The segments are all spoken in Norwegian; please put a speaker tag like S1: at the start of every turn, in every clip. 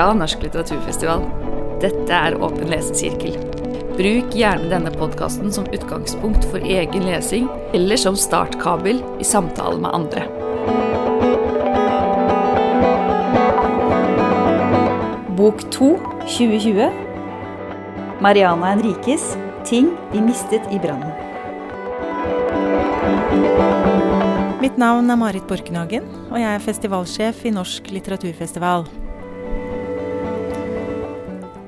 S1: fra Norsk litteraturfestival. Dette er Åpen lesesirkel. Bruk gjerne denne podkasten som utgangspunkt for egen lesing, eller som startkabel i samtale med andre.
S2: Bok 2 2020 Mariana Henrikes 'Ting vi mistet i brannen'.
S3: Mitt navn er Marit Borkenhagen, og jeg er festivalsjef i Norsk litteraturfestival.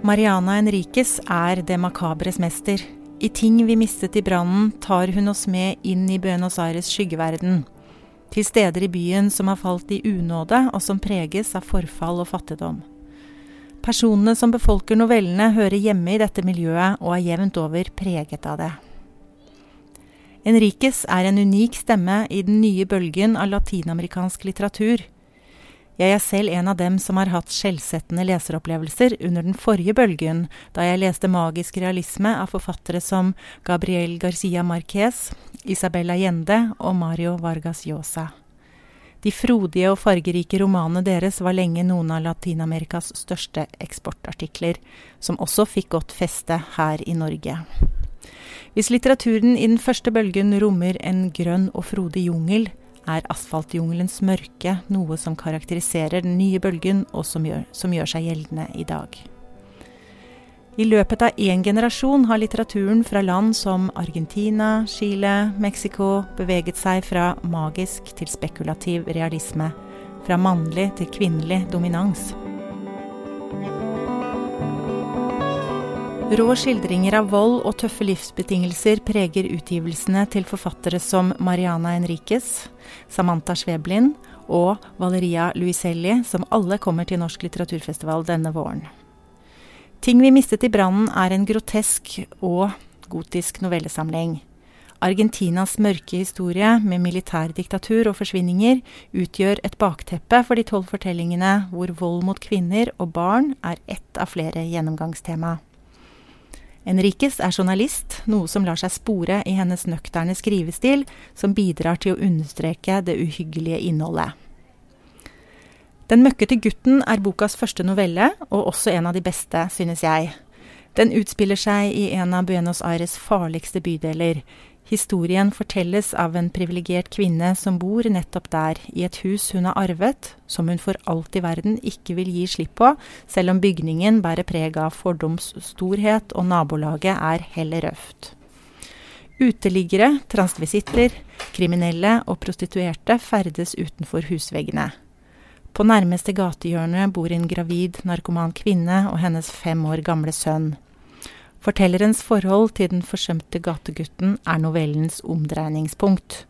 S3: Mariana Enriques er det makabres mester. I ting vi mistet i brannen, tar hun oss med inn i Buenos Aires skyggeverden. Til steder i byen som har falt i unåde, og som preges av forfall og fattigdom. Personene som befolker novellene, hører hjemme i dette miljøet og er jevnt over preget av det. Enriques er en unik stemme i den nye bølgen av latinamerikansk litteratur. Jeg er selv en av dem som har hatt skjellsettende leseropplevelser under den forrige bølgen, da jeg leste magisk realisme av forfattere som Gabriel Garcia Marquez, Isabel Allende og Mario Vargas Llosa. De frodige og fargerike romanene deres var lenge noen av Latin-Amerikas største eksportartikler, som også fikk godt feste her i Norge. Hvis litteraturen i den første bølgen rommer en grønn og frodig jungel, er asfaltjungelens mørke noe som karakteriserer den nye bølgen, og som gjør, som gjør seg gjeldende i dag. I løpet av én generasjon har litteraturen fra land som Argentina, Chile, Mexico beveget seg fra magisk til spekulativ realisme, fra mannlig til kvinnelig dominans. Rå skildringer av vold og tøffe livsbetingelser preger utgivelsene til forfattere som Mariana Enriquez, Samantha Sveblin og Valeria Luiselli, som alle kommer til Norsk litteraturfestival denne våren. Ting vi mistet i brannen er en grotesk og gotisk novellesamling. Argentinas mørke historie med militærdiktatur og forsvinninger utgjør et bakteppe for de tolv fortellingene hvor vold mot kvinner og barn er ett av flere gjennomgangstema. Enriques er journalist, noe som lar seg spore i hennes nøkterne skrivestil, som bidrar til å understreke det uhyggelige innholdet. Den møkkete gutten er bokas første novelle, og også en av de beste, synes jeg. Den utspiller seg i en av Buenos Aires farligste bydeler, Historien fortelles av en privilegert kvinne som bor nettopp der, i et hus hun har arvet, som hun for alt i verden ikke vil gi slipp på, selv om bygningen bærer preg av fordomsstorhet og nabolaget er heller røft. Uteliggere, transvisitter, kriminelle og prostituerte ferdes utenfor husveggene. På nærmeste gatehjørne bor en gravid narkoman kvinne og hennes fem år gamle sønn. Fortellerens forhold til den forsømte gategutten er novellens omdreiningspunkt.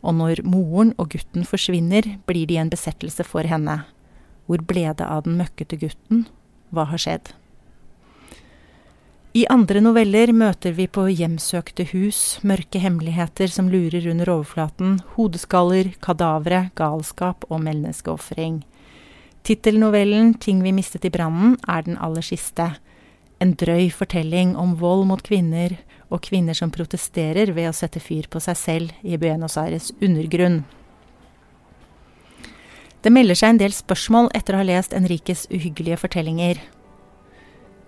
S3: Og når moren og gutten forsvinner, blir de en besettelse for henne. Hvor ble det av den møkkete gutten? Hva har skjedd? I andre noveller møter vi på hjemsøkte hus mørke hemmeligheter som lurer under overflaten, hodeskaller, kadavre, galskap og menneskeofring. Tittelnovellen 'Ting vi mistet i brannen' er den aller siste en drøy fortelling om vold mot kvinner og kvinner som protesterer ved å sette fyr på seg selv i Buenos Aires undergrunn. Det melder seg en del spørsmål etter å ha lest Enriques uhyggelige fortellinger.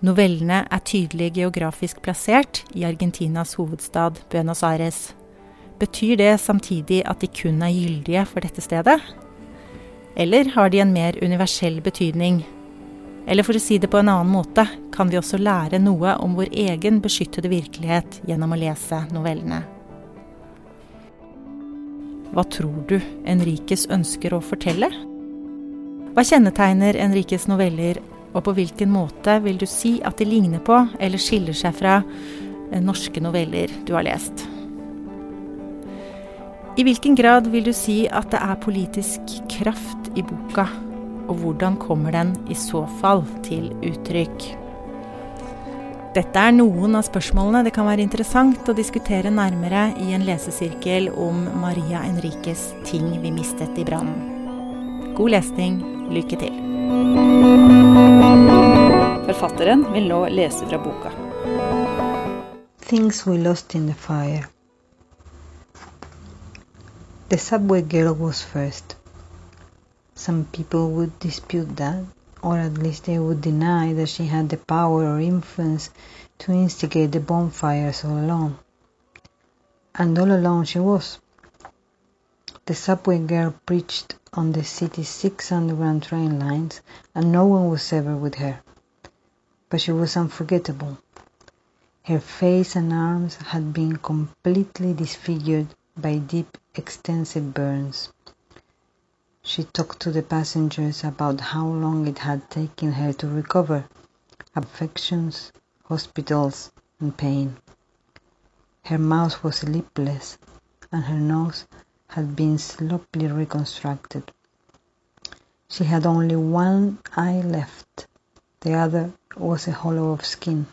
S3: Novellene er tydelig geografisk plassert i Argentinas hovedstad Buenos Aires. Betyr det samtidig at de kun er gyldige for dette stedet? Eller har de en mer universell betydning, eller for å si det på en annen måte, kan vi også lære noe om vår egen beskyttede virkelighet gjennom å lese novellene. Hva tror du Enriques ønsker å fortelle? Hva kjennetegner Enriques noveller, og på hvilken måte vil du si at de ligner på eller skiller seg fra eh, norske noveller du har lest? I hvilken grad vil du si at det er politisk kraft i boka? Og hvordan kommer den i så fall til uttrykk? Dette er noen av spørsmålene det kan være interessant å diskutere nærmere i en lesesirkel om Maria Enriques 'Ting vi mistet i brannen'. God lesning. Lykke til.
S1: Forfatteren vil nå lese fra boka.
S4: Things we lost in the fire. The subway girl was first. Some people would dispute that, or at least they would deny that she had the power or influence to instigate the bonfires all alone. And all alone she was. The subway girl preached on the city's six underground train lines, and no one was ever with her. But she was unforgettable. Her face and arms had been completely disfigured by deep, extensive burns. She talked to the passengers about how long it had taken her to recover affections, hospitals, and pain. Her mouth was lipless, and her nose had been sloppily reconstructed. She had only one eye left, the other was a hollow of skin,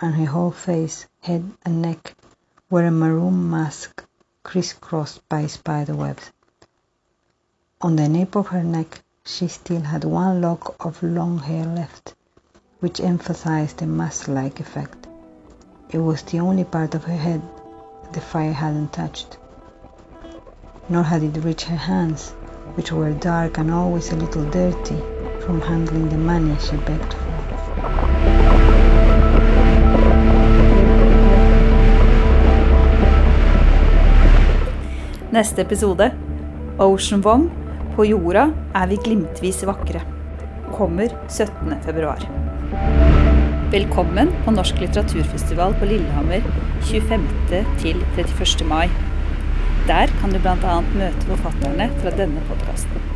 S4: and her whole face, head, and neck were a maroon mask crisscrossed by spider webs. On the nape of her neck she still had one lock of long hair left, which emphasized the mask like effect. It was the only part of her head the fire hadn't touched. Nor had it reached her hands, which were dark and always a little dirty from handling the money she begged for.
S2: Neste episode Ocean Wong På jorda er vi glimtvis vakre. Kommer 17. februar. Velkommen på Norsk litteraturfestival på Lillehammer 25. til 31. mai. Der kan du bl.a. møte forfatterne fra denne podkasten.